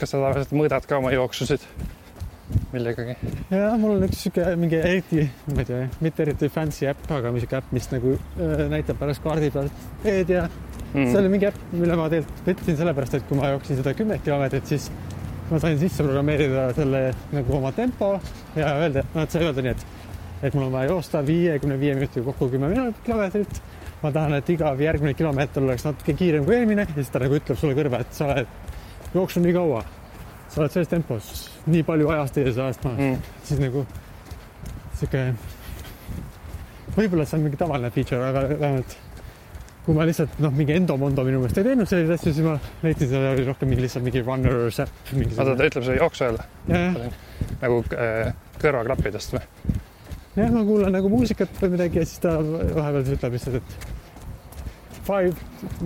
kas sa tavaliselt mõõdad ka oma jooksusid millegagi? ja mul on üks sihuke mingi eriti, ma ei tea, mitte eriti fancy äpp, aga sihuke äpp, mis nagu äh, näitab pärast kaardi pealt teed ja mm. see oli mingi äpp, mille ma tegelikult võtsin sellepärast, et kui ma jooksin seda kümmet kilomeetrit, siis ma sain sisse programmeerida selle nagu oma tempo ja öelda, noh, et sai öelda nii, et et mul on vaja joosta viiekümne viie minutiga kokku kümme minutit kilomeetrit. ma tahan, et iga järgmine kilomeeter oleks natuke kiirem kui eelmine ja siis ta nagu ütleb sulle kõrva, et sa oled jooksnud nii kaua sa oled selles tempos nii palju ajast ees ajast maas mm., siis nagu sihuke, võib-olla see on mingi tavaline feature, aga vähemalt kui ma lihtsalt noh, mingi endomondo minu meelest ei teinud selliseid asju, siis ma leidsin seal oli rohkem mingi lihtsalt mingi runner's äpp. oota, ta ütleb sulle jooksu jälle? nagu äh, kõrvaklappidest või? jah, ma kuulan nagu muusikat või midagi ja siis ta vahepeal ütleb lihtsalt, et five,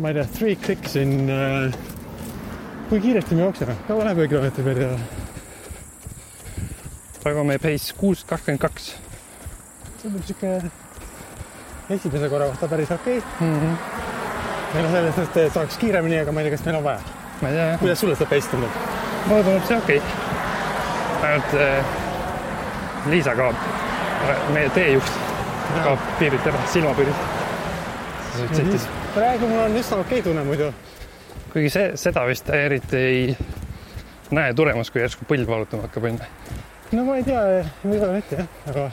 ma ei tea, three clicks in uh, kui kiiresti me jookseme, kaua läheb ühe kilomeetri peale praegu on meie pace kuus kakskümmend kaks. tundub sihuke esimese korra kohta päris okei okay. mm. -hmm. ja noh, selles mõttes, et saaks kiiremini, aga ma ei tea, kas meil on vaja. ma ei tea kuidas sulle seda pace tundub? mulle tundub see okei okay.. ainult äh, Liisa kaob, meie teejuht kaob piirilt ära, silmapiirilt. sõitis. praegu mul on üsna okei okay tunne muidu kuigi see, seda vist eriti ei näe tulemas, kui järsku põld valutama hakkab, onju. no ma ei tea, võib-olla mitte jah, aga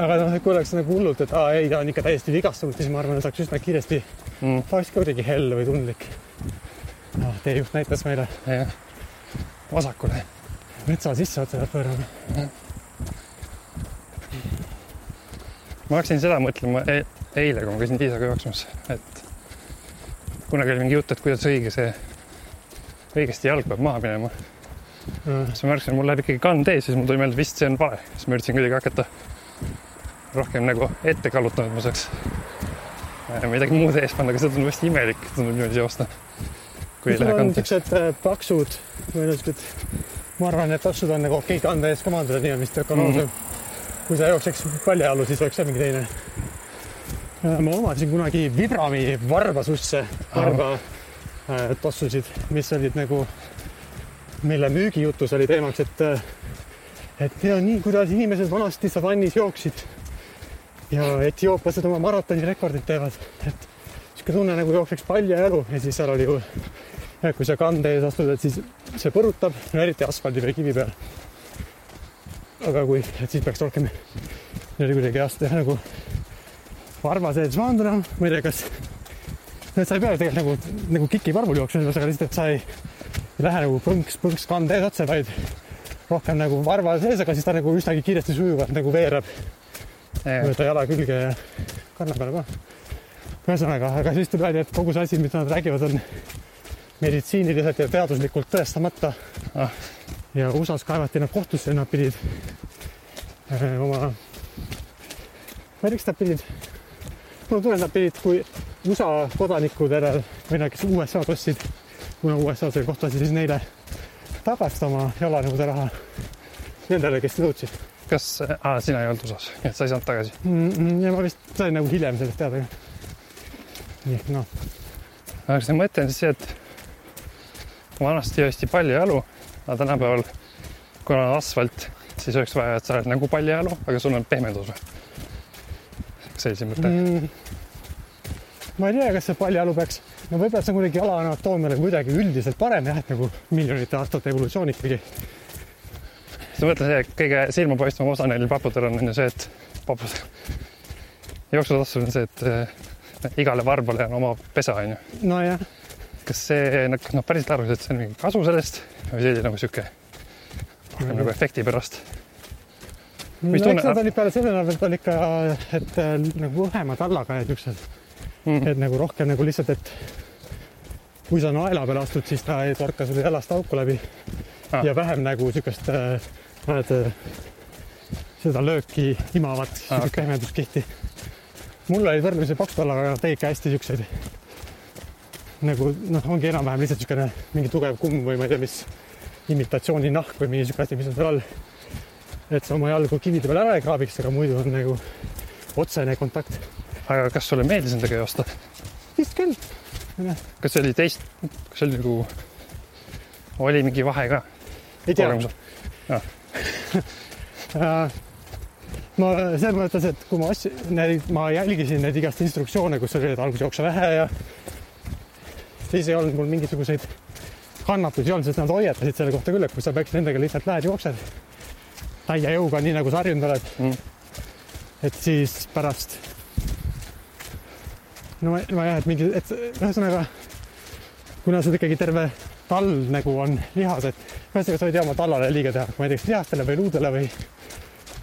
aga noh, kui oleks nagu hullult, et aa ei, ta on ikka täiesti vigastunud, siis ma arvan, et saaks üsna kiiresti mm., ta oleks ka kuidagi hell või tundlik. noh, teejuht näitas meile. jah, vasakule. metsa sisse otsa peab pöörama. ma hakkasin seda mõtlema e eile, kui ma käisin Liisaga jooksmas, et kunagi oli mingi jutt, et kuidas õige see, õigesti jalg peab maha minema mm.. siis ma märkasin, mul läheb ikkagi kand ees, siis mul tuli meelde, vist see on vale, siis ma üritasin kuidagi hakata rohkem nagu ette kallutama, et ma saaks äh, midagi muud ees panna, aga see tundub hästi imelik, tundub niimoodi joosta. kui ei lähe kanda. niisugused äh, paksud või niisugused, ma arvan, et paksud on nagu okei okay, kanda ees ka maandada, nii on vist ökonoomsem mm. -hmm. kui sa jookseks paljajalu, siis oleks see mingi teine ma omasin kunagi Vibrami varbasusse, varba äh, tossusid, mis olid nagu, mille müügijutus oli teemaks, et et ja nii, kuidas inimesed vanasti savannis jooksid. Ja etiooplased oma maratonirekordid teevad, et niisugune tunne nagu jookseks paljajalu ja siis seal oli ju, kui sa kande ees astud, et siis see põrutab, no eriti asfaldi või kivi peal. aga kui, et siis peaks rohkem kuidagi jah, nagu varba sees maanduna, ma ei tea, kas, sa ei pea tegelikult nagu, nagu kikivarvul jooksma, aga lihtsalt, et sa ei, ei lähe nagu põnks, põnks kande ees otse, vaid rohkem nagu varva sees, aga siis ta nagu üsnagi kiiresti sujuvalt nagu veereb mööda jala külge ja kanna peale ka. ühesõnaga, aga siis tuli välja, et kogu see asi, mida nad räägivad, on meditsiiniliselt ja teaduslikult tõestamata. Ah.. ja USA-s kaevati nad kohtusse, nad pidid öö, oma, ma ei tea, kas nad pidid mulle tunne, et nad pidid, kui USA kodanikud järel või nad, kes USA-d ostsid, kuna USA-s oli kohtuasi, siis neile tagastama jalanõude raha nendele, kes nõudsid. kas ah,, sina ei olnud USA-s, et sa ei saanud tagasi mm? -mm, ja ma vist sain nagu hiljem sellest teada. nii, noh. aga see mõte on siis see, et vanasti joosti paljajalu, aga tänapäeval, kuna on asfalt, siis oleks vaja, et sa oled nagu paljajalu, aga sul on pehmendus või? Sellise mõtte mm,? ma ei tea, kas see paljajalu peaks, no võib-olla see on kuidagi jala anatoomiale kuidagi üldiselt parem jah, et nagu miljonite aastate evolutsioon ikkagi. sa mõtled, see kõige silmapaistvam osa neil paputel on, on ju see, et papud, jooksutassul on see, et äh, igale varbale on oma pesa, on ju. nojah. kas see, noh, päriselt arvasid, et see on mingi kasu sellest või see oli nagu sihuke rohkem nagu efekti pärast? Mis no, tunne? Nad olid peale selle nädala peal ikka, et äh, nagu õhema tallaga ja siuksed mm, -hmm. et nagu rohkem nagu lihtsalt, et kui sa naela peale astud, siis ta ei torka sulle jalast auku läbi ah. ja vähem nagu siukest äh,, näed äh,, seda lööki imavat ah, okay. pehmenduskihti. mul olid võrdlemisi paks tallaga, aga tegid ka hästi siukseid nagu noh, ongi enam-vähem lihtsalt siukene mingi tugev kumm või ma ei tea, mis imitatsiooninahk või mingi siuke asi, mis on seal all et sa oma jalgu kivide peal ära ei kraabiks, aga muidu on nagu otsene kontakt. aga kas sulle meeldis nendega joosta? vist küll. kas see oli teist, kas see oli nagu oli mingi vahe ka ei tea. kogemusel? ma selles mõttes, et kui ma asju, ma jälgisin neid igast instruktsioone, kus oli, et alguses jookse vähe ja siis ei olnud mul mingisuguseid kannatusi olnud, sest nad hoiatasid selle kohta küll, et kui sa peaks nendega lihtsalt lähed, jooksed täie jõuga, nii nagu sa harjunud oled Mm. et siis pärast no ma, ma jah, et mingi, et ühesõnaga kuna sul ikkagi terve talv nagu on lihas, et ühesõnaga sa ei tea oma tallale liiga teha, ma ei tea, kas lihastele või luudele või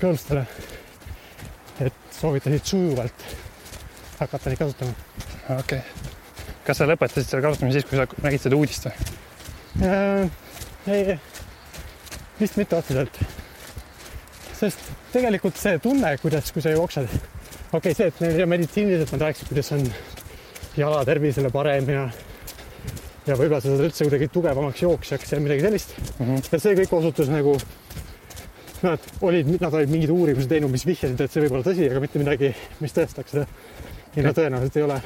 kõõlstele. et soovitasid sujuvalt hakata neid kasutama. okei okay.. kas sa lõpetasid selle kasutamise siis, kui sa nägid seda uudist või? Äh, ei, vist mitte otseselt. Sest tegelikult see tunne, kuidas, kui sa jooksed, okei okay,, see, et neil ja meditsiiniliselt nad rääkisid, kuidas on jala tervisele parem ja ja võib-olla sa saad üldse kuidagi tugevamaks jooksjaks ja midagi sellist Mhm. ja see kõik osutus nagu nad olid, nad olid mingeid uurimusi teinud, mis vihjasid, et see võib olla tõsi, aga mitte midagi, mis tõestaks seda. ja no tõenäoliselt ei ole.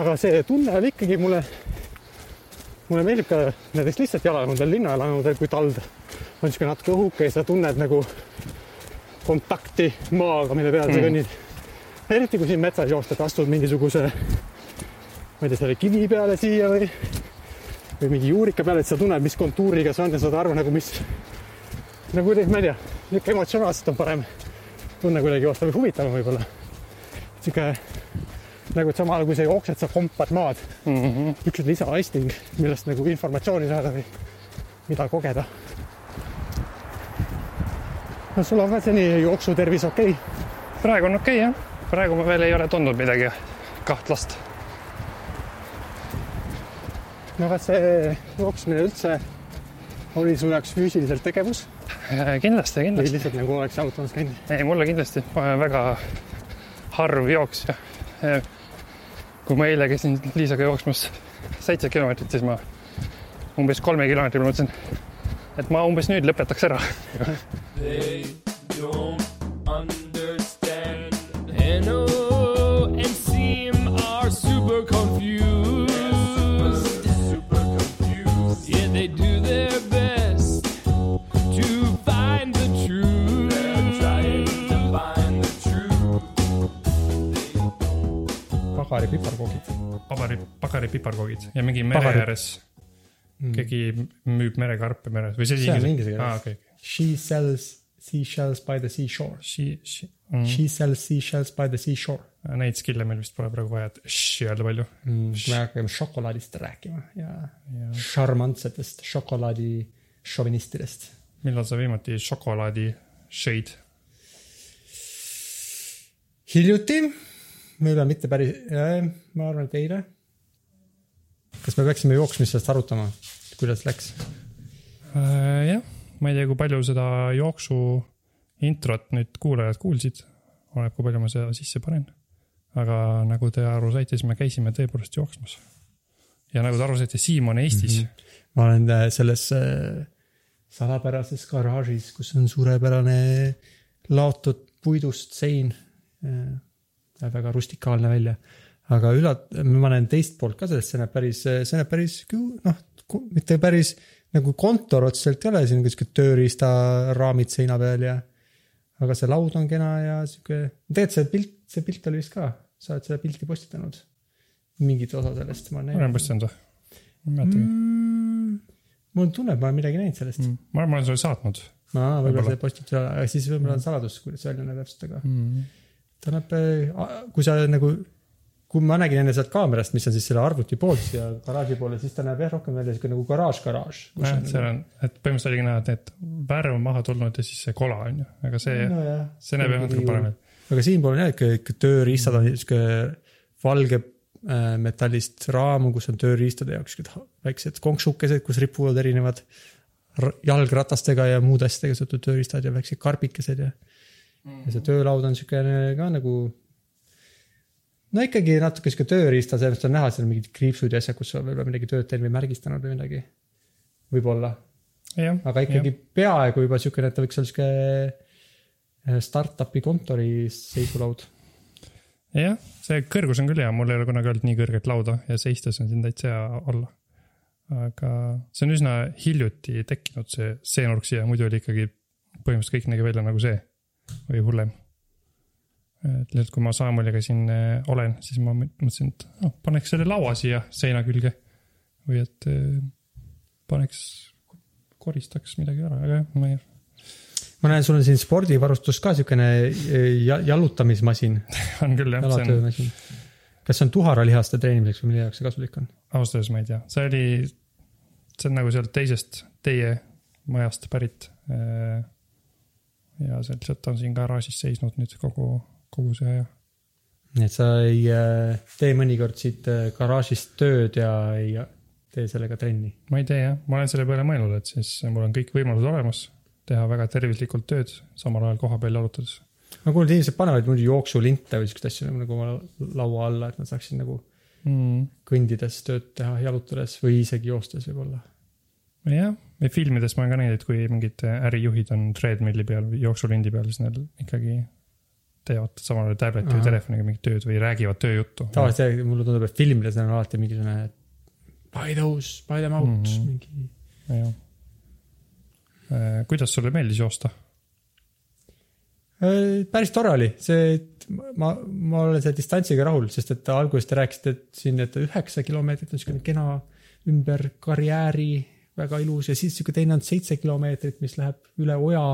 aga see tunne oli ikkagi mulle, mulle meeldib ka näiteks lihtsalt jalanõudel, linnajalanudel, kui tald on niisugune natuke õhuke ja sa tunned nagu kontakti maaga, mille peal sa Mm. kõnnid. eriti kui siin metsas joosta, et astud mingisuguse, ma ei tea, selle kivi peale siia või, või mingi juurika peale, et sa tunned, mis kontuuriga see on ja saad aru nagu, mis, nagu kuidagi, ma ei tea, niisugune emotsionaalselt on parem tunne kuidagi joosta või huvitavam võib-olla. niisugune nagu, et samal ajal kui sa jooksed, sa kompad maad Mm -hmm. üks lisaaisting, millest nagu informatsiooni saada või mida kogeda. No sul on ka seni jooksutervis okei okay.? praegu on okei okay, jah, praegu ma veel ei ole tundnud midagi kahtlast. no kas see jooksmine üldse oli su jaoks füüsiliselt tegevus kindlasti, või kindlasti. lihtsalt nagu oleks jalutamas käinud? ei, mulle kindlasti, ma olen väga harv jooksja. kui ma eile käisin Liisaga jooksmas seitse kilomeetrit, siis ma umbes kolme kilomeetri peal mõtlesin, et ma umbes nüüd lõpetaks ära. They don't understand. NO and SEAM are super confused. Super confused. Yeah, they do their best to find the truth. They're trying to find the truth. pagari piparkoogid. pagari, pagari piparkoogid ja mingi mere ääres keegi müüb merekarpe meres või see See on inglise keeles. aa, okei, She sells seashells by the seashore. She, she mm., She sells seashells by the seashore. neid skill'e meil vist pole praegu vaja, et sh öelda palju. me hakkame šokolaadist rääkima ja Ja šarmantsetest šokolaadi šovinistidest. millal sa viimati šokolaadi šõid? hiljuti, võib-olla mitte päris, ma arvan, et eile. Kas me peaksime jooksmisest arutama, kuidas läks? Äh, jah, ma ei tea, kui palju seda jooksu introt nüüd kuulajad kuulsid, oleneb, kui palju ma seda sisse panen. aga nagu te aru saite, siis me käisime tõepoolest jooksmas. ja nagu te aru saite, Siim on Eestis mm. -hmm. ma olen äh, selles äh, salapärases garaažis, kus on suurepärane laotud puidust sein. näeb väga rustikaalne välja, aga üllat-, ma näen teist poolt ka sellest, see näeb päris, see näeb päris noh, mitte päris nagu kontor otseselt ei ole, siin on siuke tööriistaraamid seina peal ja aga see laud on kena ja sihuke, tegelikult see pilt, see pilt oli vist ka, sa oled seda pilti postitanud. mingit osa sellest ma olen näinud. postitanud või? ma ei mäletagi mm,. mul tunne, et ma olen midagi näinud sellest mm.. ma arvan, ma olen sulle saatnud aa, võib-olla Võib-olla. see postitus ei ole, aga siis võib-olla on saladus, kuidas see välja näeb täpselt, aga mm.. ta näeb, kui sa nagu, kui ma nägin enne sealt kaamerast, mis on siis selle arvuti poolt siia garaaži poole, siis ta näeb jah rohkem välja siuke nagu garaaž, garaaž. jah, seal on, et põhimõtteliselt oligi näha, et need värv on maha tulnud ja siis see kola on ju, aga see no,, nojah. see näeb jah natuke parem välja. aga siinpool on jah ikka, ikka tööriistad on siuke valge äh, metallist raam, kus on tööriistade jaoks siuksed väiksed konksukesed, kus ripuvad erinevad jalgratastega ja muude asjadega seotud tööriistad ja väiksed karbikesed ja mm.. ja see töölaud on siukene ka nagu. No ikkagi natuke sihuke tööriista, sellest on näha, seal on mingid kriipsud ja asjad, kus sa võib-olla midagi tööd teinud või märgistanud või midagi. võib-olla, aga ikkagi ja. peaaegu juba siukene, et ta võiks olla sihuke äh, startup'i kontori seisulaud jah, see kõrgus on küll hea, mul ei ole kunagi olnud nii kõrget lauda ja seistes on siin täitsa hea olla. aga see on üsna hiljuti tekkinud see C-nurk siia, muidu oli ikkagi põhimõtteliselt kõik nägi välja nagu see või hullem. Et lihtsalt, kui ma Samueliga siin äh, olen, siis ma mõtlesin, et noh, paneks selle laua siia seina külge või et äh, paneks, koristaks midagi ära, aga jah, ma ei, ma näen, sul on siin spordivarustus ka siukene ja- jalutamismasin, on küll jah, see on kas see on tuharalihaste treenimiseks või mille jaoks see kasulik on? ausalt öeldes ma ei tea, see oli, see on nagu sealt teisest teie majast pärit. ja see lihtsalt on siin garaažis seisnud nüüd kogu, kogu see aja. nii et sa ei äh, tee mõnikord siit äh, garaažist tööd ja ei tee sellega trenni? ma ei tea jah, ma olen selle peale mõelnud, et siis mul on kõik võimalused olemas teha väga tervislikult tööd, samal ajal koha peal jalutades. ma kuulen, et inimesed panevad muidu jooksulinte või siukseid asju nagu oma laua alla, et nad saaksid nagu mm.. kõndides tööd teha, jalutades või isegi joostes võib-olla. jah, ja filmides ma olen ka näinud, et kui mingid ärijuhid on treadmill'i peal või jooksulindi peal, siis nad ikkagi teevad samal ajal tableti või Ahah. telefoniga mingit tööd või räägivad tööjuttu. tavaliselt mulle tundub, et filmides on alati mingisugune buy those, buy them out mm. -hmm. mingi. jah. kuidas sulle meeldis joosta? Äh, päris tore oli, see, et ma, ma olen selle distantsiga rahul, sest et alguses te rääkisite, et siin, et üheksa kilomeetrit on siukene kena ümber karjääri, väga ilus ja siis sihuke teine on seitse kilomeetrit, mis läheb üle oja.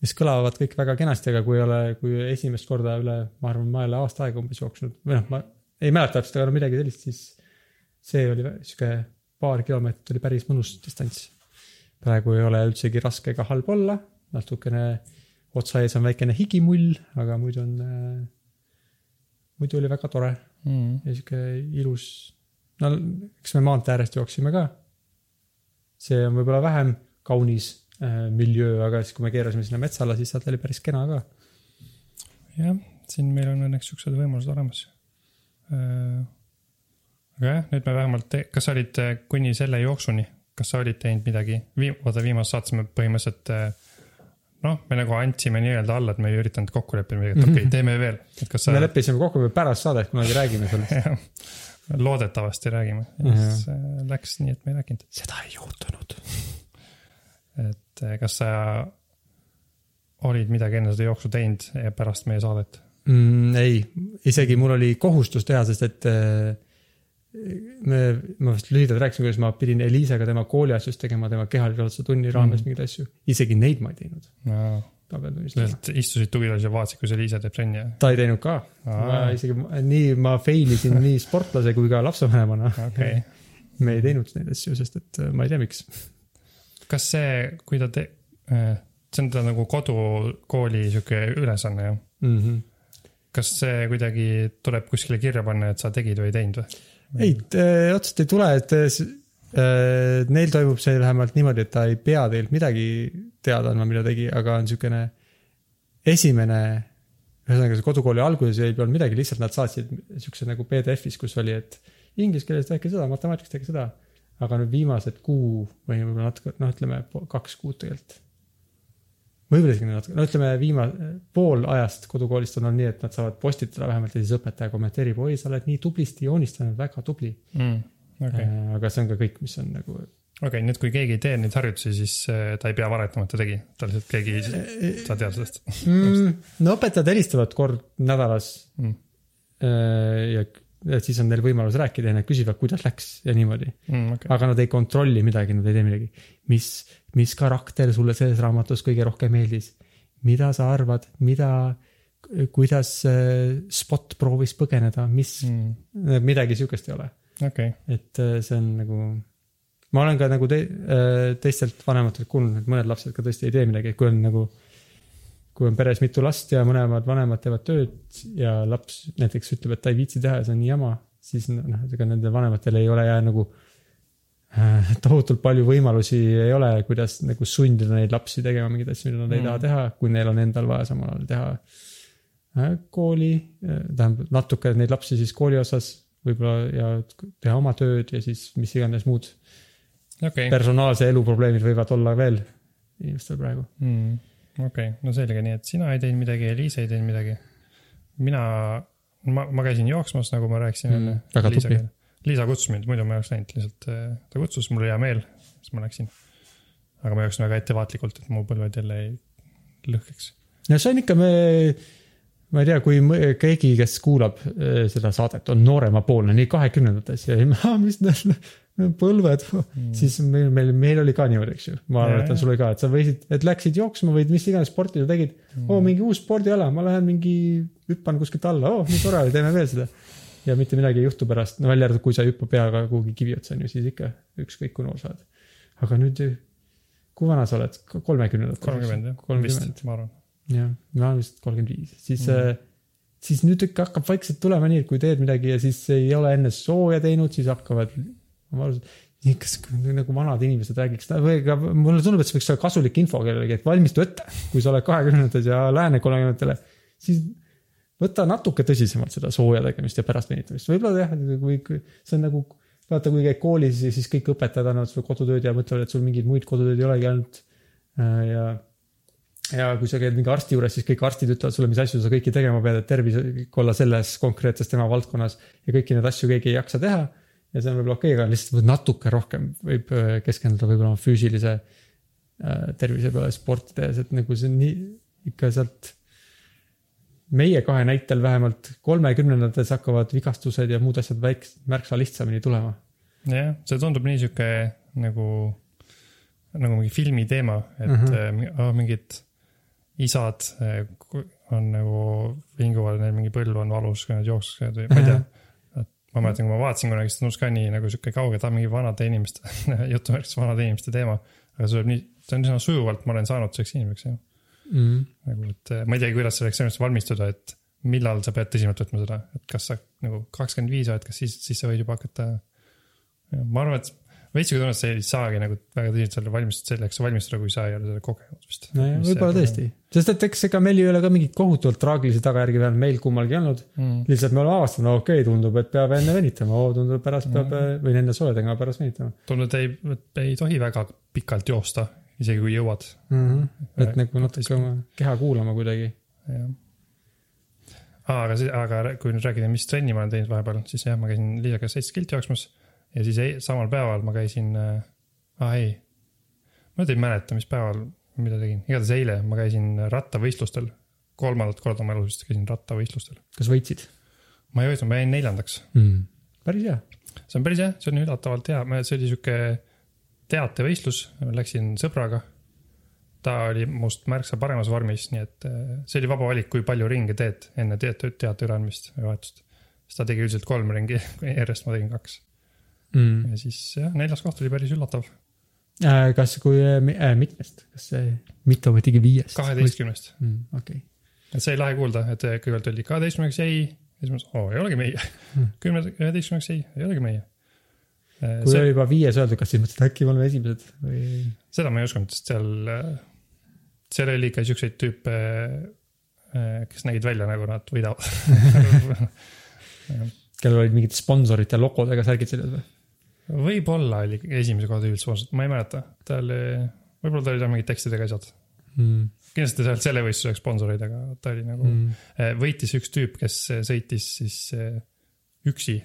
Mis kõlavad kõik väga kenasti, aga kui ei ole, kui esimest korda üle, ma arvan, ma ei ole aasta aega umbes jooksnud või noh, ma ei mäleta täpselt, aga no midagi sellist, siis see oli sihuke paar kilomeetrit oli päris mõnus distants. praegu ei ole üldsegi raske ega halb olla, natukene otsa ees on väikene higimull, aga muidu on äh,, muidu oli väga tore Mm. ja sihuke ilus. no eks me maantee äärest jooksime ka. see on võib-olla vähem kaunis miljöö, aga siis, kui me keerasime sinna metsa alla, siis sealt oli päris kena ka. jah, siin meil on õnneks siuksed võimalused olemas. aga jah, nüüd me vähemalt, kas sa olid äh, kuni selle jooksuni, kas sa olid teinud midagi, vaata viimases saates me põhimõtteliselt äh, noh, me nagu andsime nii-öelda alla, et me ei üritanud kokku leppida midagi, et okei okay,, teeme veel, et kas sa me. leppisime kokku, et pärast saadet kunagi räägime sellest. loodetavasti räägime, siis äh, läks nii, et me ei rääkinud, seda ei juhtunud. Et äh, kas sa olid midagi enne seda jooksu teinud ja pärast meie saadet? mm,. ei, isegi mul oli kohustus teha, sest et äh, me, ma vist lühidalt rääkisin, kuidas ma pidin Eliisega tema kooliasjust tegema, tema kehalise tunni raames Mhm. mingeid asju. isegi neid ma ei teinud, no lihtsalt istusid tugitoolis ja vaatasid, kuidas Liisa teeb trenni ja ta ei teinud ka. ma isegi, nii ma fail isin nii sportlase kui ka lapsevanemana. okay.. me ei teinud neid asju, sest et äh, ma ei tea, miks. Kas see, kui ta te-, see on ta nagu kodukooli sihuke ülesanne ju. Mm -hmm. kas see kuidagi tuleb kuskile kirja panna, et sa tegid või ei teinud või? ei, otseselt ei tule, et äh, äh, neil toimub see vähemalt niimoodi, et ta ei pea teilt midagi teada andma, mida tegi, aga on niisugune esimene, ühesõnaga see kodukooli alguses ei olnud midagi, lihtsalt nad saatsid niisuguse nagu PDF-is, kus oli, et inglise keeles tehke seda, matemaatikast tehke seda. Aga nüüd viimased kuu või võib-olla natuke, noh, ütleme kaks kuud tegelikult. võib-olla isegi natuke, no ütleme viima-, pool ajast kodukoolist on olnud nii, et nad saavad postitada vähemalt ja siis õpetaja kommenteerib, oi, sa oled nii tublisti joonistanud, väga tubli Mm, okei, Äh, aga see on ka kõik, mis on nagu, okei, nüüd kui keegi ei tee neid harjutusi, siis äh, ta ei pea valetama, et ta tegi, ta lihtsalt keegi, sa tead sellest mm, no õpetajad helistavad kord nädalas mm.. äh, ja ja siis on neil võimalus rääkida ja nad küsivad, kuidas läks ja niimoodi. Mm, okay. aga nad ei kontrolli midagi, nad ei tee midagi. mis, mis karakter sulle selles raamatus kõige rohkem meeldis? mida sa arvad, mida, kuidas äh, Spot proovis põgeneda, mis mm., midagi sihukest ei ole. okei, et äh, see on nagu, ma olen ka nagu te, äh, teistelt vanematelt kuulnud, et mõned lapsed ka tõesti ei tee midagi, kui on nagu. Kui on peres mitu last ja mõlemad vanemad teevad tööd ja laps näiteks ütleb, et ta ei viitsi teha ja see on nii jama, siis noh, ega nendel vanematel ei ole jää nagu äh, tohutult palju võimalusi ei ole, kuidas nagu sundida neid lapsi tegema mingeid asju, mida nad ei Mm. taha teha, kui neil on endal vaja samal ajal teha äh, kooli, tähendab natuke neid lapsi siis kooli osas võib-olla ja teha oma tööd ja siis mis iganes muud okei, personaalse elu probleemid võivad olla veel inimestel praegu. mm. okei, no selge, nii et sina ei teinud midagi, Liis ei teinud midagi. mina, ma, ma käisin jooksmas, nagu ma rääkisin Mm, enne. väga tubli.. Liisa kutsus mind, muidu ma ei oleks läinud, lihtsalt äh, ta kutsus, mul oli hea meel, siis ma läksin. aga ma jooksin väga ettevaatlikult, et mu põlved jälle ei lõhkeks. no see on ikka me, ma ei tea, kui keegi, kes kuulab eh, seda saadet, on nooremapoolne, nii kahekümnendates ja ma, mis need põlved mm., siis meil, meil, meil oli ka niimoodi, eks ju. ma Jaa, mäletan jaa. sul ka, et sa võisid, et läksid jooksma või mis iganes sporti sa tegid mm.. oo, mingi uus spordiala, ma lähen mingi, hüppan kuskilt alla, oo, nii tore, teeme veel seda. ja mitte midagi ei juhtu pärast, no välja arvatud, kui sa ei hüppa peaga kuhugi kivi otsa, on ju, siis ikka ükskõik kui noor sa oled. aga nüüd, kui vana sa oled? kolmekümnendatel? kolmkümmend jah, kolmkümmend ma arvan. jah, ma olen vist kolmkümmend viis, siis mm., siis nüüd ikka hakkab vaikselt tulema nii, et kui teed midagi ja siis ei ole enne sooja teinud, siis hakkavad. Ma arvan, nii kas nagu vanad inimesed räägiks, või ka mulle tundub, et see võiks olla kasulik info kellelegi, et valmistu ette, kui sa oled kahekümnendates ja lähened kolmekümnendatele, siis võta natuke tõsisemalt seda sooja tegemist ja pärast venitamist, võib-olla jah, kui see on nagu vaata, kui käid koolis ja siis kõik õpetajad annavad sulle kodutööd ja mõtlevad, et sul mingeid muid kodutööd ei olegi ainult. ja, ja kui sa käid mingi arsti juures, siis kõik arstid ütlevad sulle, mis asju sa kõiki tegema pead, et tervislik olla selles konkreetses tema valdkonnas ja kõiki neid asju keegi ei jaksa teha. Ja see on võib-olla okei okay,, aga lihtsalt natuke rohkem võib äh, keskenduda võib-olla oma füüsilise äh, tervise peale sporti tehes, et nagu see on nii ikka sealt meie kahe näitel vähemalt kolmekümnendates hakkavad vigastused ja muud asjad väiks-, märksa lihtsamini tulema. jah, see tundub nii sihuke nagu, nagu mingi filmi teema, et Mhm. mm -hmm. oh, mingid isad ku- on nagu vinguvad, neil mingi põlv on valus, kui nad jooksvad või ma ei tea. et ma mäletan, kui ma vaatasin kunagi, siis tundus ka nii nagu sihuke kauge, et ah mingi vanade inimeste, jutumärkides vanade inimeste teema. aga see tuleb nii, see on üsna sujuvalt, ma olen saanud selleks inimeseks jah. mm.. nagu, et eh, ma ei tea, kuidas selleks ennast valmistuda, et millal sa pead tõsisemalt võtma seda, et kas sa nagu kakskümmend viis oled, kas siis, siis sa võid juba hakata. ma arvan, et veits kui tunned, sa ei saagi nagu väga tõsiselt selle valmistada, selleks valmistuda, kui sa ei ole seda kogenud vist. nojah, võib-olla tõesti, sest et eks ega meil ei ole ka mingit kohutavalt traagilisi tagajärgi veel meil kummalgi olnud. mm.. lihtsalt me oleme avastanud, okei okay,, tundub, et peab enne venitama, tundub, pärast peab Mhm. või enne sooja tegema, pärast venitama tundub, et ei, ei tohi väga pikalt joosta, isegi kui jõuad. mm. -hmm. et nagu natuke oma keha kuulama kuidagi. jah. aga aga kui nüüd rääkida, mis trenni ma olen teinud vahepeal, siis jah, ma käisin Liisaga seitse kilti jooksmas ja siis ei, samal päeval ma käisin äh,, aa ei, ma nüüd ei mäleta, mis päeval, mida tegin, igatahes eile ma käisin rattavõistlustel. kolmandat korda oma elus vist käisin rattavõistlustel. kas võitsid ma ei võitnud, ma jäin neljandaks, mm.? päris hea. see on päris hea, see on üllatavalt hea, see oli sihuke teatevõistlus, läksin sõbraga. ta oli must märksa paremas vormis, nii et äh, see oli vaba valik, kui palju ringe teed enne teate, teate üleandmist või vahetust. siis ta tegi üldiselt kolm ringi järjest, ma tegin kaks Mm. ja siis jah, neljas koht oli päris üllatav, Äh, kas, kui äh, äh, mitmest, kas see mitu ometigi viiest? kaheteistkümnest. mm,. okei okay., et see oli lahe kuulda, et kõigepealt oli kaheteistkümneks ja siis ma mõtlesin, oo ei olegi meie. kümne, üheteistkümneks jäi, ei olegi meie. kui see oli, juba viies öeldud, kas siis mõtlesid, äkki me oleme esimesed või? seda ma ei uskunud, sest seal, seal oli ikka siukseid tüüpe, kes nägid välja nagu nad võidavad. kellel olid mingid sponsorite logodega särgid seljas või? Võib-olla oli esimese koha tüübil sponsor, ma ei mäleta, ta oli, võib-olla ta oli seal mingid tekstidega asjad. mm. kindlasti seal selle võistluseks sponsorid, aga ta oli nagu mm., võitis üks tüüp, kes sõitis siis eh, üksi,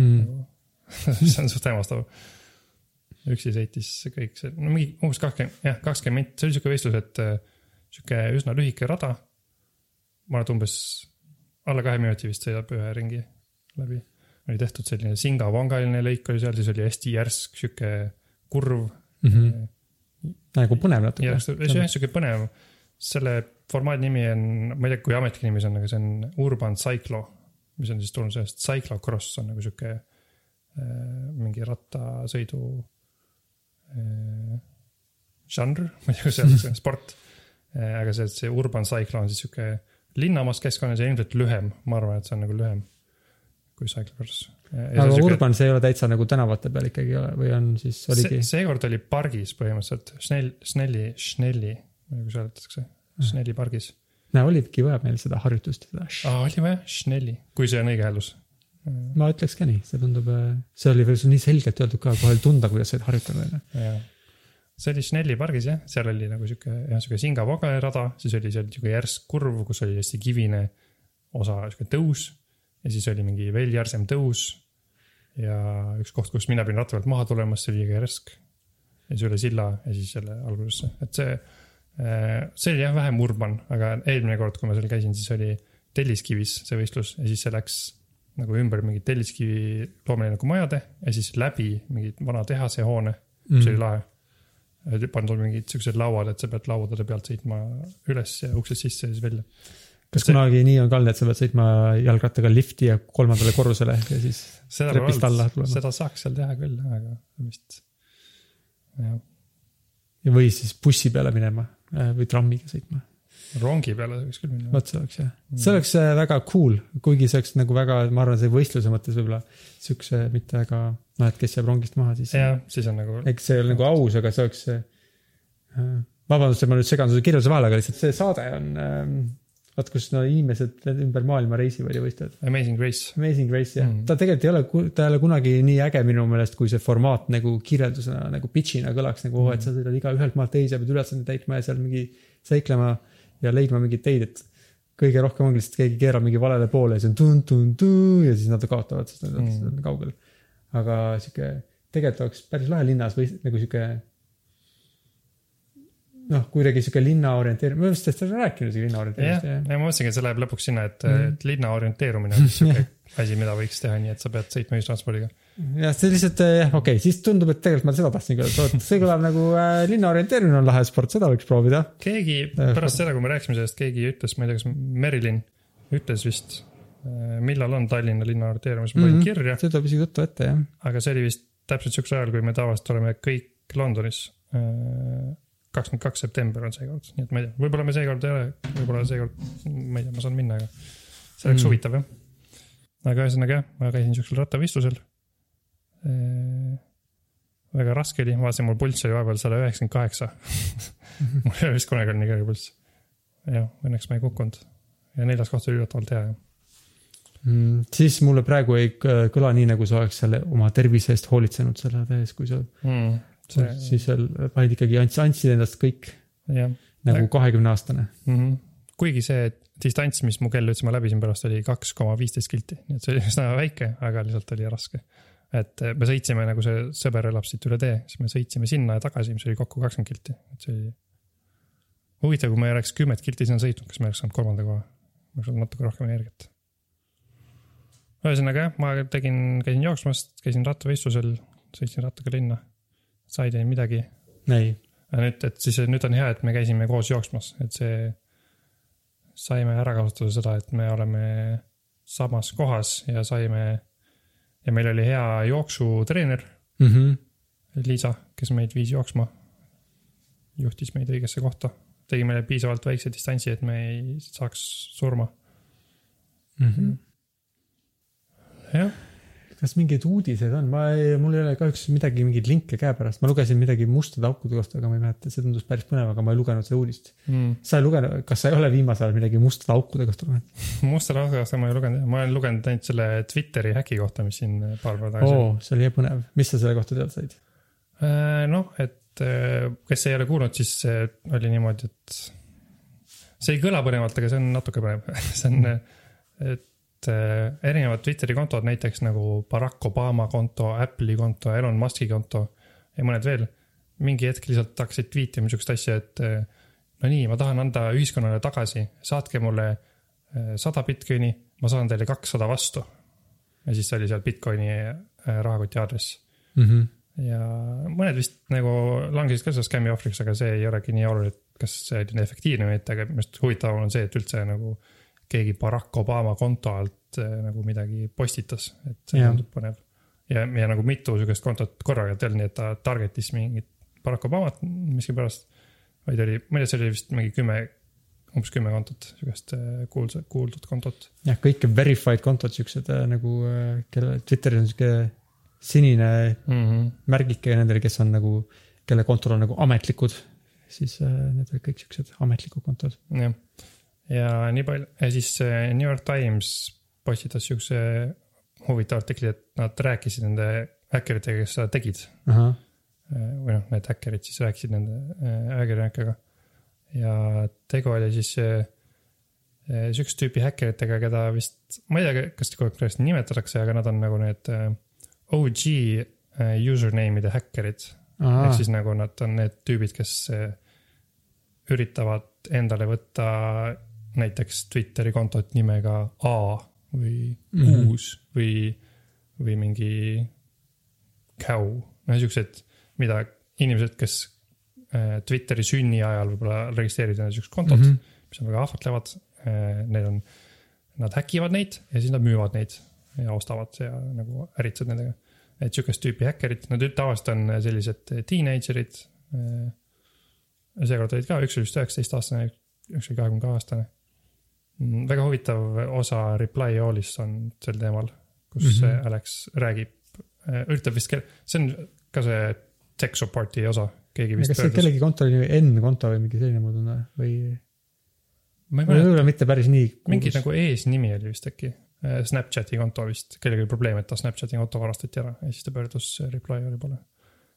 mm. see on suht hämmastav. üksi sõitis kõik see, no mingi umbes kakskümmend, jah, kakskümmend minti, see oli siuke võistlus, et eh, sihuke üsna lühike rada. ma arvan, et umbes alla kahe minuti vist sõidab ühe ringi läbi. Oli tehtud selline singavangaline lõik oli seal, siis oli hästi järsk sihuke kurv Mm -hmm. nagu põnev natuke. ja see on jah sihuke põnev. selle formaadi nimi on, ma ei tea, kui ametlik nimi see on, aga see on Urban Cyclo, mis on siis tulnud sellest cyclocross on nagu sihuke äh, mingi rattasõidu äh, žanr, ma ei tea, öelda, see on sport äh,. aga see, see Urban Cyclo on siis sihuke linnamas keskkonnas ja ilmselt lühem, ma arvan, et see on nagu lühem kui cyclocross. aga Urban, see ei ole täitsa nagu tänavate peal ikkagi või on siis, oligi see, seekord oli pargis põhimõtteliselt, Schnell, Schnelli, Schnelli, ma ei tea, kuidas öeldakse, Schnelli pargis. näe, oligi vaja meil seda harjutust. aa, oli vaja, Schnelli, kui see on õige hääldus. ma ütleks ka nii, see tundub, see oli veel nii selgelt öeldud ka, kohe oli tunda, kuidas sa oled harjutanud. jah, see oli Schnelli pargis jah, seal oli nagu sihuke, jah, sihuke Singapore rada, siis oli seal sihuke järsk kurv, kus oli hästi kivine osa, sihuke tõus. Ja siis oli mingi veel järsem tõus. ja üks koht, kus mina pidin ratta pealt maha tulema, see oli liiga järsk. ja siis üle silla ja siis jälle algusesse, et see, see oli jah vähem urban, aga eelmine kord, kui ma seal käisin, siis oli Telliskivis see võistlus ja siis see läks nagu ümber mingi Telliskivi loomelinnaku majade ja siis läbi mingi vana tehase hoone, mis Mm. oli lahe. pandud mingid siuksed lauad, et sa pead lauade pealt sõitma üles ja uksest sisse ja siis välja. Kas see- kunagi nii on ka olnud, et sa pead sõitma jalgrattaga lifti ja kolmandale korrusele ja siis seda trepist alla tulema. seda saaks seal teha küll, aga vist. jah, või siis bussi peale minema äh, või trammiga sõitma. rongi peale võiks küll minna. vot see oleks jah, see oleks äh, väga cool, kuigi see oleks nagu väga, ma arvan, see võistluse mõttes võib-olla siukse mitte väga, noh, et kes jääb rongist maha, siis jah, siis on nagu, eks see ei ole nagu aus, aga see oleks see. vabandust, et ma nüüd segan su kirjelduse vahele, aga lihtsalt see saade on ähm,, vaat kus no inimesed ümber maailma reisivad ja võistlevad. Amazing Grace. Amazing Grace jah Mm. ta tegelikult ei ole, ta ei ole kunagi nii äge minu meelest, kui see formaat nagu kirjeldusena nagu pitch'ina kõlaks nagu mm., et sa sõidad iga ühelt maalt teise, pead ülesandeid täitma ja seal mingi seiklema ja leidma mingeid teid, et kõige rohkem ongi lihtsalt keegi keerab mingi valele poole ja see on tun-tun-tun ja siis nad kaotavad, sest nad Mm. on kaugel. aga sihuke, tegelikult oleks päris lahe linnas või nagu sihuke noh, kuidagi sihuke linna orienteerimine, ma vist olen rääkinud isegi linna jah, orienteerimist ja ma mõtlesingi, et see läheb lõpuks sinna, et mm., et linna orienteerumine on siuke asi, mida võiks teha nii, et sa pead sõitma ühistranspordiga. jah, see lihtsalt jah, okei okay,, siis tundub, et tegelikult ma seda tahtsingi öelda, vot see kõlab nagu äh, linna orienteerimine on lahe sport, seda võiks proovida. keegi Jah. pärast seda, kui me rääkisime sellest, keegi ütles, ma ei tea, kas Merilin ütles vist, millal on Tallinna linna orienteerumis, ma panin Mhm. kirja, see tuleb isegi juttu ette jah. aga see oli vist täpselt siuksel ajal, kui me tavaliselt oleme kõik Londonis. Kakskümmend kaks september on seekord, nii et ma ei tea, võib-olla me seekord ei ole, võib-olla seekord, ma ei tea, ma saan minna, aga see oleks Mm. huvitav jah. aga ühesõnaga jah, ma käisin siuksel rattavõistlusel. väga raske oli, ma vaatasin, mul pulss oli vahepeal sada üheksakümmend kaheksa. mul ei ole vist kunagi olnud nii kõrge pulss. jah, õnneks ma ei kukkunud ja neljas koht oli üllatavalt hea. Mm, siis mulle praegu ei kõla nii, nagu sa oleks selle oma tervise eest hoolitsenud selle tehes, kui sa mm,. See... siis veel panid ikkagi, andsid endast kõik nagu kahekümne aastane. mm. -hmm. kuigi see distants, mis mu kell ütles, ma läbisin pärast, oli kaks koma viisteist kilti, nii et see oli üsna väike, aga lihtsalt oli raske. et eh, me sõitsime nagu see sõber elab siit üle tee, siis me sõitsime sinna ja tagasi, mis oli kokku kakskümmend kilti, et see oli. huvitav, kui me oleks kümmet kilti sinna sõitnud, kas me oleks saanud kolmanda koha? ma oleks olnud natuke rohkem energiat. ühesõnaga jah, ma tegin, käisin jooksmas, käisin rattavõistlusel, sõitsin rattaga linna. Sa ei teinud midagi, ei, nüüd, et siis nüüd on hea, et me käisime koos jooksmas, et see, saime ära kasutada seda, et me oleme samas kohas ja saime ja meil oli hea jooksutreener mm. -hmm. Liisa, kes meid viis jooksma. juhtis meid õigesse kohta, tegi meile piisavalt väikse distantsi, et me ei saaks surma. Mm -hmm. jah, kas mingeid uudiseid on, ma ei, mul ei ole kahjuks midagi, mingeid linke käepärast, ma lugesin midagi mustade aukude kohta, aga ma ei mäleta, see tundus päris põnev, aga ma ei lugenud seda uudist. mm. sa ei lugenud, kas sa ei ole viimasel ajal midagi mustade aukude kohta lugenud? musta rahva kohta ma ei lugenud, ma olen lugenud ainult selle Twitteri häki kohta, mis siin paar päeva tagasi oo, see oli põnev, mis sa selle kohta teada said? Äh, noh, et äh, kes ei ole kuulnud, siis oli niimoodi, et see ei kõla põnevalt, aga see on natuke põnev. see on, et äh, erinevad Twitteri kontod, näiteks nagu Barack Obama konto, Apple'i konto, Elon Musk'i konto ja mõned veel, mingi hetk lihtsalt hakkasid tweetima sihukest asja, et äh, no nii, ma tahan anda ühiskonnale tagasi, saatke mulle äh, sada Bitcoini, ma saan teile kakssada vastu. ja siis oli seal Bitcoini äh, rahakoti aadress mm. -hmm. ja mõned vist nagu langesid ka selle skämmi ohvriks, aga see ei olegi nii oluline, et kas see oli efektiivne mitte, aga minu arust huvitavam on see, et üldse nagu keegi Barack Obama konto alt eh, nagu midagi postitas, et see Jah. tundub põnev. ja, ja nagu mitu sihukest kontot korraga ei olnud nii, et ta target'is mingit Barack Obamat miskipärast, vaid oli, ma ei tea, see oli vist mingi kümme, umbes kümme kontot, sihukest eh, kuulsa, kuuldud kontot. jah, kõik verified kontod, siuksed äh, nagu, kelle Twitteris on sihuke sinine Mm -hmm. märgike nendele, kes on nagu, kelle kontol on nagu ametlikud, siis need olid kõik siuksed ametlikud kontod. jah, ja nii palju ja siis äh, New York Times postitas siukse huvitava artikli, et nad rääkisid nende häkkeritega, kes seda tegid. ahah, või noh, need häkkerid siis rääkisid nende äh, ajakirjanikega. ja tegu oli siis äh, äh, sihukest tüüpi häkkeritega, keda vist, ma ei tea, kas konkreetselt nimetatakse, aga nad on nagu need äh, OG äh, username'ide häkkerid ehk siis nagu nad on need tüübid, kes äh, üritavad endale võtta näiteks Twitteri kontot nimega A või mm -hmm. uus või, või mingi cow, noh siuksed, mida inimesed, kes äh, Twitteri sünni ajal võib-olla registreerivad endale siukest kontot mm, -hmm. mis on väga ahvatlevad. Neil on, nad häkivad neid ja siis nad müüvad neid ja ostavad ja nagu äritsevad nendega et sihukest tüüpi häkkerid, nad tavaliselt on sellised teenager'id. seekord olid ka, üks oli vist üheksateist aastane, üks oli kahekümne kahe aastane. Väga huvitav osa Reply All'is on sel teemal, kus mm -hmm. Alex räägib, üritab vist, see on ka see tech support'i osa, keegi vist. kas see kellegi konto oli N-konto või mingi selline moodi või? ma ei mäleta. võib-olla mitte päris nii. mingi nagu eesnimi oli vist äkki Äh, Snapchati konto vist, kellelgi oli probleem, et ta Snapchati konto varastati ära ja siis ta pöördus Reply All'i poole.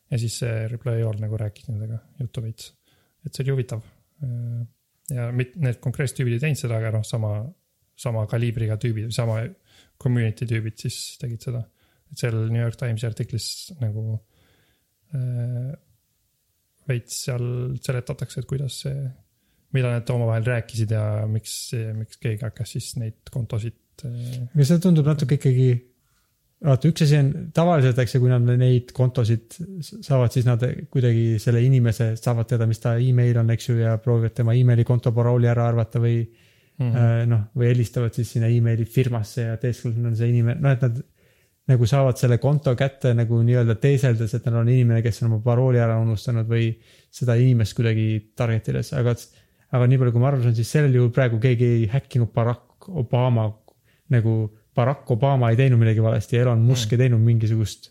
ja siis see Reply All nagu rääkis nendega juttu veits, et see oli huvitav. Äh, ja mit-, need konkreetsed tüübid ei teinud seda, aga noh, sama, sama kaliibriga tüübid, sama community tüübid siis tegid seda. et seal New York Timesi artiklis nagu äh, veits seal seletatakse, et kuidas see, mida nad omavahel rääkisid ja miks, miks keegi hakkas siis neid kontosid et. aga see tundub natuke ikkagi, vaata üks asi on tavaliselt, eks ju, kui nad neid kontosid saavad, siis nad kuidagi selle inimese saavad teada, mis ta email on, eks ju, ja proovivad tema emaili konto parooli ära arvata või mm -hmm. noh, või helistavad siis sinna emaili firmasse ja teeskord on see inimene, noh, et nad nagu saavad selle konto kätte nagu nii-öelda teeseldes, et neil on inimene, kes on oma parooli ära unustanud või seda inimest kuidagi target ides, aga, aga nii palju, kui ma aru saan, siis sellel juhul praegu keegi ei häkkinud Barack Obama nagu Barack Obama ei teinud midagi valesti Elon Musk mm. ei teinud mingisugust.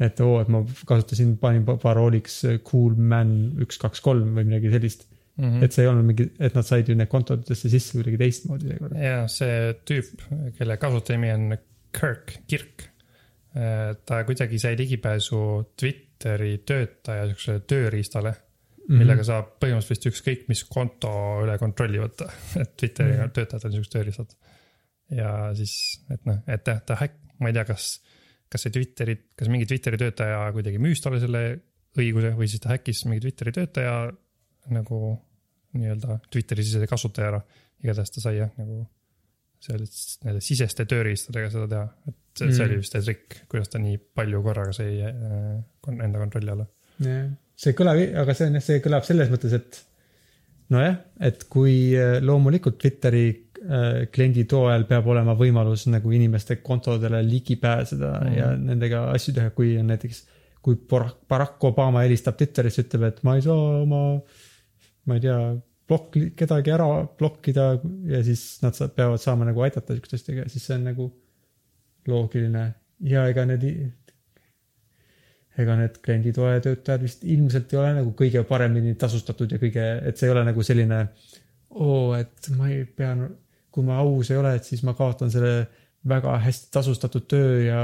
et oo, et ma kasutasin, panin parooliks cool man üks, kaks, kolm või midagi sellist mm. -hmm. et see ei olnud mingi, et nad said ju need kontodesse sisse kuidagi teistmoodi seekord. ja see tüüp, kelle kasutajanimi on Kirk, Kirk. ta kuidagi sai ligipääsu Twitteri töötaja sihukesele tööriistale Mm -hmm. millega saab põhimõtteliselt vist ükskõik mis konto üle kontrolli võtta, et Twitteri mm -hmm. töötajad on siuksed tööriistad ja siis, et noh, et ta, ta häkk, ma ei tea, kas, kas see Twitteri, kas mingi Twitteri töötaja kuidagi müüs talle selle õiguse või siis ta häkkis mingi Twitteri töötaja nagu nii-öelda Twitteri sisese kasutaja ära. igatahes ta sai jah, nagu selliste nende siseste tööriistadega seda teha, et see, mm. see oli vist see trikk, kuidas ta nii palju korraga sai äh, enda kontrolli alla. jah, see kõlab, aga see on jah, see kõlab selles mõttes, et nojah, et kui äh, loomulikult Twitteri Äh, kliendi toel peab olema võimalus nagu inimeste kontodele ligi pääseda mm. ja nendega asju teha, kui on näiteks, kui Barack Obama helistab Twitterisse, ütleb, et ma ei saa oma, ma ei tea, plokk, kedagi ära blokkida ja siis nad saab, peavad saama nagu aidata sihukeste asjadega, siis see on nagu loogiline ja ega need, ega need klienditoe töötajad vist ilmselt ei ole nagu kõige paremini tasustatud ja kõige, et see ei ole nagu selline oo, et ma ei pea kui ma aus ei ole, et siis ma kaotan selle väga hästi tasustatud töö ja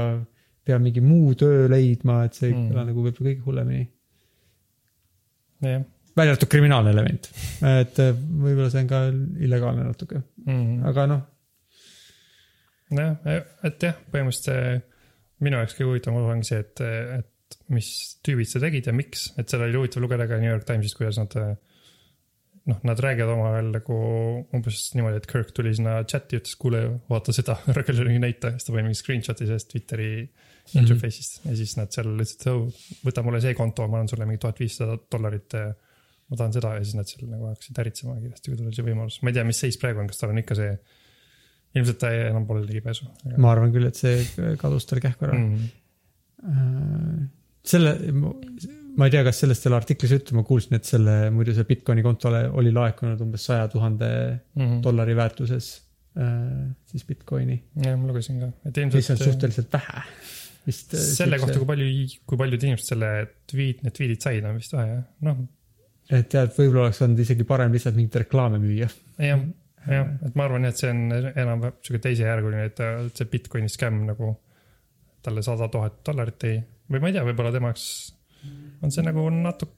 pean mingi muu töö leidma, et see ei mm. kõla nagu võib-olla kõige hullemini yeah.. välja arvatud kriminaalne element, et äh, võib-olla see on ka illegaalne natuke mm., aga noh. jah, et jah, põhimõtteliselt minu jaoks kõige huvitavam osa ongi see, et, et mis tüübid seda tegid ja miks, et seda oli huvitav lugeda ka New York Timesist, kuidas nad äh, noh, nad räägivad omavahel nagu umbes niimoodi, et Kirk tuli sinna chat'i, ütles, kuule, vaata seda, ära küll mingi näita, siis ta pani mingi screenshot'i sellest Twitteri mm -hmm. interface'ist ja siis nad seal ütlesid, oh, võta mulle see konto, ma annan sulle mingi tuhat viissada dollarit. ma tahan seda ja siis nad seal nagu hakkasid äritsema kiiresti, kui tuli see võimalus, ma ei tea, mis seis praegu on, kas tal on ikka see. ilmselt ta enam pole ligipääsu. ma arvan küll, et see kadus tal kähku ära mm. -hmm. selle ma ei tea, kas sellest selle artiklis juttu, ma kuulsin, et selle, muidu see Bitcoini kontole oli laekunud umbes saja tuhande mhm. dollari väärtuses äh, siis Bitcoini. jah, ma lugesin ka, et ilmselt. mis on suhteliselt vähe vist. Äh, selle kohta, kui palju, kui paljud inimesed selle tweet, need tweet'id said, on vist vähe jah, noh. et tead, võib-olla oleks olnud isegi parem lihtsalt mingit reklaame müüa. jah, jah, et ma arvan, et see on enam-vähem sihuke teisejärguline, et see Bitcoini skämm nagu talle sada tuhat dollarit tõi või ma ei tea, võib-olla tema jaoks on see nagu natuke.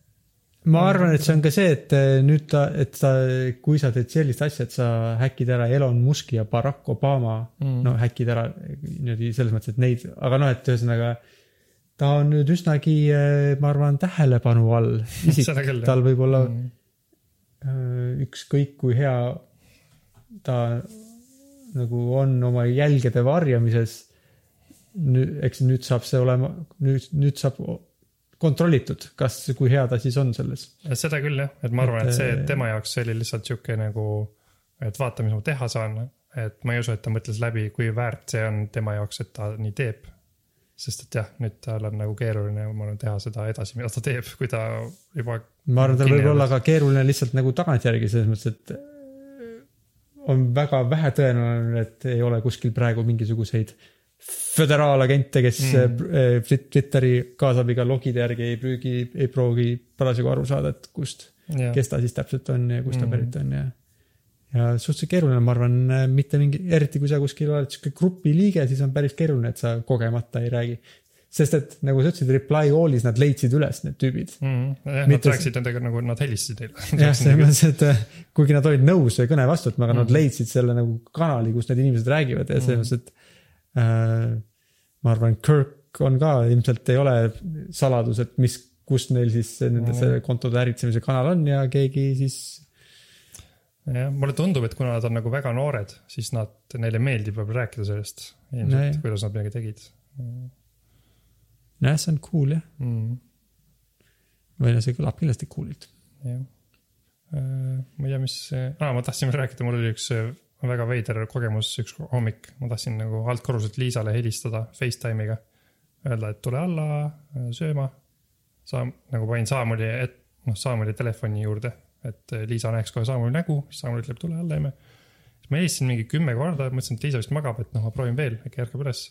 ma arvan, et see on ka see, et eh, nüüd ta, et sa, kui sa teed sellist asja, et sa häkid ära Elon Musk'i ja Barack Obama mm., no häkid ära niimoodi selles mõttes, et neid, aga noh, et ühesõnaga ta on nüüd üsnagi, ma arvan, tähelepanu all isik, tal võib olla Mm. äh, ükskõik kui hea ta nagu on oma jälgede varjamises. nüüd, eks nüüd saab see olema, nüüd, nüüd saab kontrollitud, kas, kui hea ta siis on selles. seda küll jah, et ma arvan, et see Et, tema jaoks see oli lihtsalt sihuke nagu, et vaata, mis ma teha saan. et ma ei usu, et ta mõtles läbi, kui väärt see on tema jaoks, et ta nii teeb. sest et jah, nüüd tal on nagu keeruline, ma arvan, teha seda edasi, mida ta teeb, kui ta juba. ma arvan, tal võib olla ka keeruline lihtsalt nagu tagantjärgi selles mõttes, et äh, on väga vähe tõenäoline, et ei ole kuskil praegu mingisuguseid föderaalagente, kes Mm. mm. Twitteri kaasabiga logide järgi ei prüügi, ei proovi parasjagu aru saada, et kust, kes ta siis täpselt on ja kust ta Mm. pärit on ja. ja suhteliselt keeruline, ma arvan, mitte mingi, eriti kui sa kuskil oled sihuke grupi liige, siis on päris keeruline, et sa kogemata ei räägi. sest et nagu sa ütlesid, Reply All'is nad leidsid üles need tüübid. Mm, jah, nad rääkisid nendega nagu nad helistasid neile. jah, selles mõttes, et kuigi nad olid nõus kõne vastu võtma, aga nad Mhm. leidsid selle nagu kanali, kus need inimesed räägivad ja selles mõttes, et äh, ma arvan, Kirk on ka ilmselt ei ole saladus, et mis, kus neil siis nende see Mhm. kontode äritsemise kanal on ja keegi siis jah, mulle tundub, et kuna nad on nagu väga noored, siis nad, neile meeldib võib-olla rääkida sellest. ilmselt no,, kuidas nad midagi tegid nojah, see on cool jah, mm,. või no see kõlab kindlasti cool'ilt. jah. ma ei tea, mis, aa, ma tahtsin veel rääkida, mul oli üks äh, väga veider kogemus üks hommik, ma tahtsin nagu altkorruselt Liisale helistada Facetime'iga. Öelda, et tule alla sööma. sa nagu panin Saamuli, et noh, Saamuli telefoni juurde, et äh, Liisa näeks kohe Saamuli nägu, siis Saamul ütleb, tule alla, emme. siis ma helistasin mingi kümme korda, mõtlesin, et Liisa vist magab, et noh, ma proovin veel, äkki ärkab üles.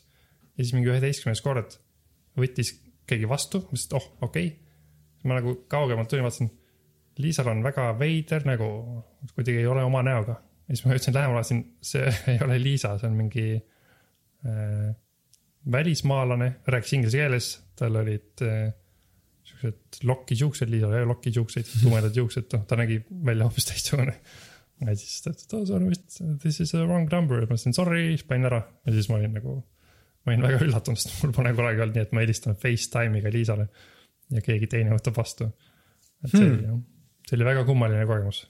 ja siis mingi üheteistkümnes kord võttis keegi vastu, mõtlesin, et oh, okei okay.. ma nagu kaugemalt tulin, vaatasin, Liisal on väga veider nägu, kuidagi ei ole oma näoga. Ja siis ma ütlesin lähemale, vaatasin, see ei ole Liisa, see on mingi äh, välismaalane, rääkis inglise keeles, tal olid äh, siuksed lokis juuksed, Liisal ei ole lokis juukseid, tumedad juuksed, noh, ta nägi välja hoopis teistsugune. ja siis ta ütles, et oh sorry, this is a wrong number, ma ütlesin sorry, siis panin ära ja siis ma olin nagu, ma olin väga üllatunud, sest mul pole kunagi olnud nii, et ma helistan Facetime'iga Liisale ja keegi teine võtab vastu. et see oli jah, see oli väga kummaline kogemus.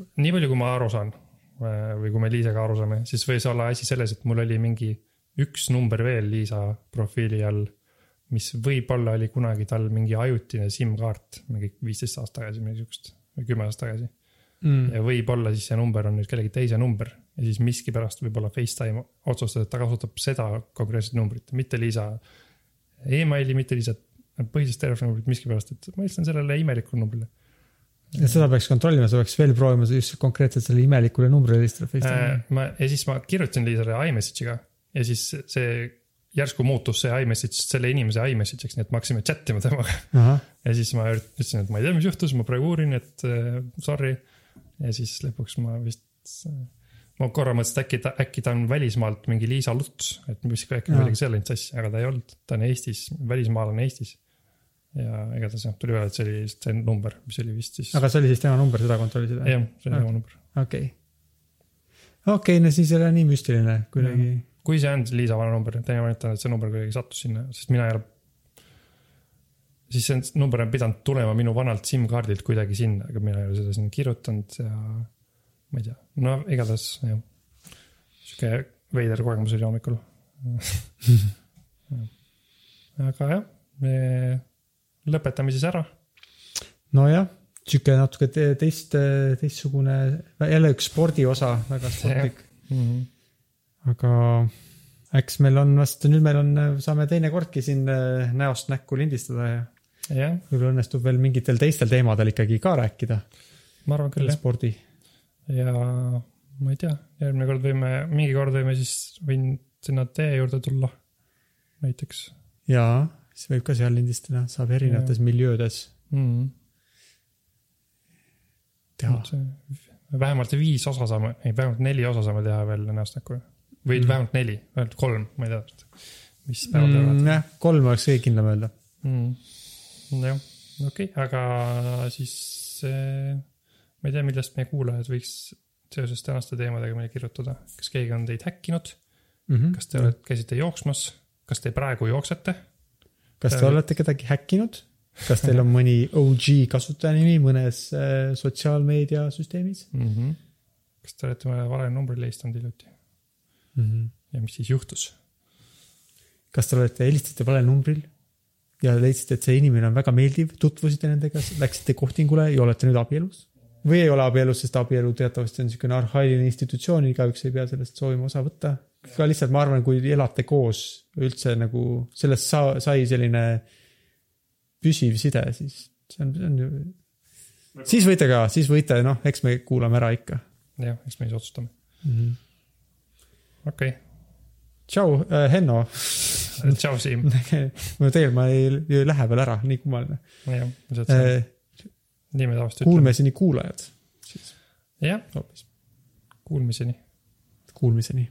Nii palju, kui ma aru saan äh, või kui me Liisaga aru saame, siis võis olla asi selles, et mul oli mingi üks number veel Liisa profiili all, mis võib-olla oli kunagi tal mingi ajutine SIM-kaart, mingi viisteist aastat tagasi, midagi siukest või kümme aastat tagasi. Mm. ja võib-olla siis see number on nüüd kellegi teise number ja siis miskipärast võib-olla Facetime otsustas, et ta kasutab seda konkreetset numbrit, mitte Liisa emaili, mitte Liisa põhilist telefoninumbrit miskipärast, et ma helistan sellele imelikule numbrile ja seda peaks kontrollima, sa peaks veel proovima just konkreetselt selle imelikule numbrile helistada äh,. Facetime'i. ma ja siis ma kirjutasin Liisale iMessage'iga ja siis see järsku muutus see iMessage selle inimese iMessage'iks, nii et me hakkasime chat ima temaga. ja siis ma ütlesin, et ma ei tea, mis juhtus, ma praegu uurin, et äh, sorry. ja siis lõpuks ma vist, ma korra mõtlesin, et äkki ta, äkki ta on välismaalt mingi Liisa Luts, et mis äkki midagi seal läinud sassi, aga ta ei olnud, ta on Eestis, välismaalane Eestis. Ja igatahes jah, tuli välja, et see oli see number, mis oli vist siis. aga see oli siis tema number, seda kontrollisid? jah, see oli Ah. tema number. okei. okei, no siis ei ole nii müstiline kuidagi. kui see on Liisa vana number, teine variant on, et see number kuidagi sattus sinna, sest mina ei ole. siis see number on pidanud tulema minu vanalt SIM-kaardilt kuidagi sinna, aga mina ei ole seda sinna kirjutanud ja ma ei tea, no igatahes jah. sihuke veider kogemus oli hommikul. aga jah, me lõpetame siis ära. nojah, sihuke natuke te- teist, teistsugune, jälle üks spordiosa, väga sportlik, aga eks meil on vast, nüüd meil on, saame teinekordki siin äh, näost näkku lindistada ja jah, võib-olla õnnestub veel mingitel teistel teemadel ikkagi ka rääkida, ma arvan küll jah, spordi. ja ma ei tea, järgmine kord võime, mingi kord võime siis, võin sinna tee juurde tulla. näiteks. Jaa, siis võib ka seal lindistada, saab erinevates miljöödes mm.. teha. vähemalt viis osa saame, ei vähemalt neli osa saame teha veel näost näkku. või Mm. mm. vähemalt neli, vähemalt kolm, ma ei tea, mis päevad Mm, jah, kolm oleks kõige kindlam öelda. mm.. jah, okei okay,, aga siis äh, ma ei tea, millest meie kuulajad võiks seoses tänaste teemadega meile kirjutada, kas keegi on teid häkkinud, Mhm. kas te olete, käisite jooksmas, kas te praegu jooksete kas te Äh. olete kedagi häkkinud? kas teil on mõni OG kasutajanimi mõnes äh, sotsiaalmeediasüsteemis mm? -hmm. kas te olete varem numbrile helistanud hiljuti mm? -hmm. ja mis siis juhtus? kas te olete, helistasite valel numbril ja leidsite, et see inimene on väga meeldiv, tutvusite nendega, läksite kohtingule ja olete nüüd abielus? või ei ole abielus, sest abielu teatavasti on niisugune arhailine institutsioon, igaüks ei pea sellest soovima osa võtta. Ka lihtsalt ma arvan, kui elate koos üldse nagu sellest sa- sai selline püsiv side, siis see on, see on ju. siis võite ka, siis võite, noh, eks me kuulame ära ikka jah, eks me siis otsustame. mm. -hmm. okei okay., tšau, Henno. tšau Siim. no tegelikult ma ei, ei lähe veel ära, nii kummaline. jah, nii me tavaliselt ütleme. Kuulmiseni kuulajad siis jah, kuulmiseni. kuulmiseni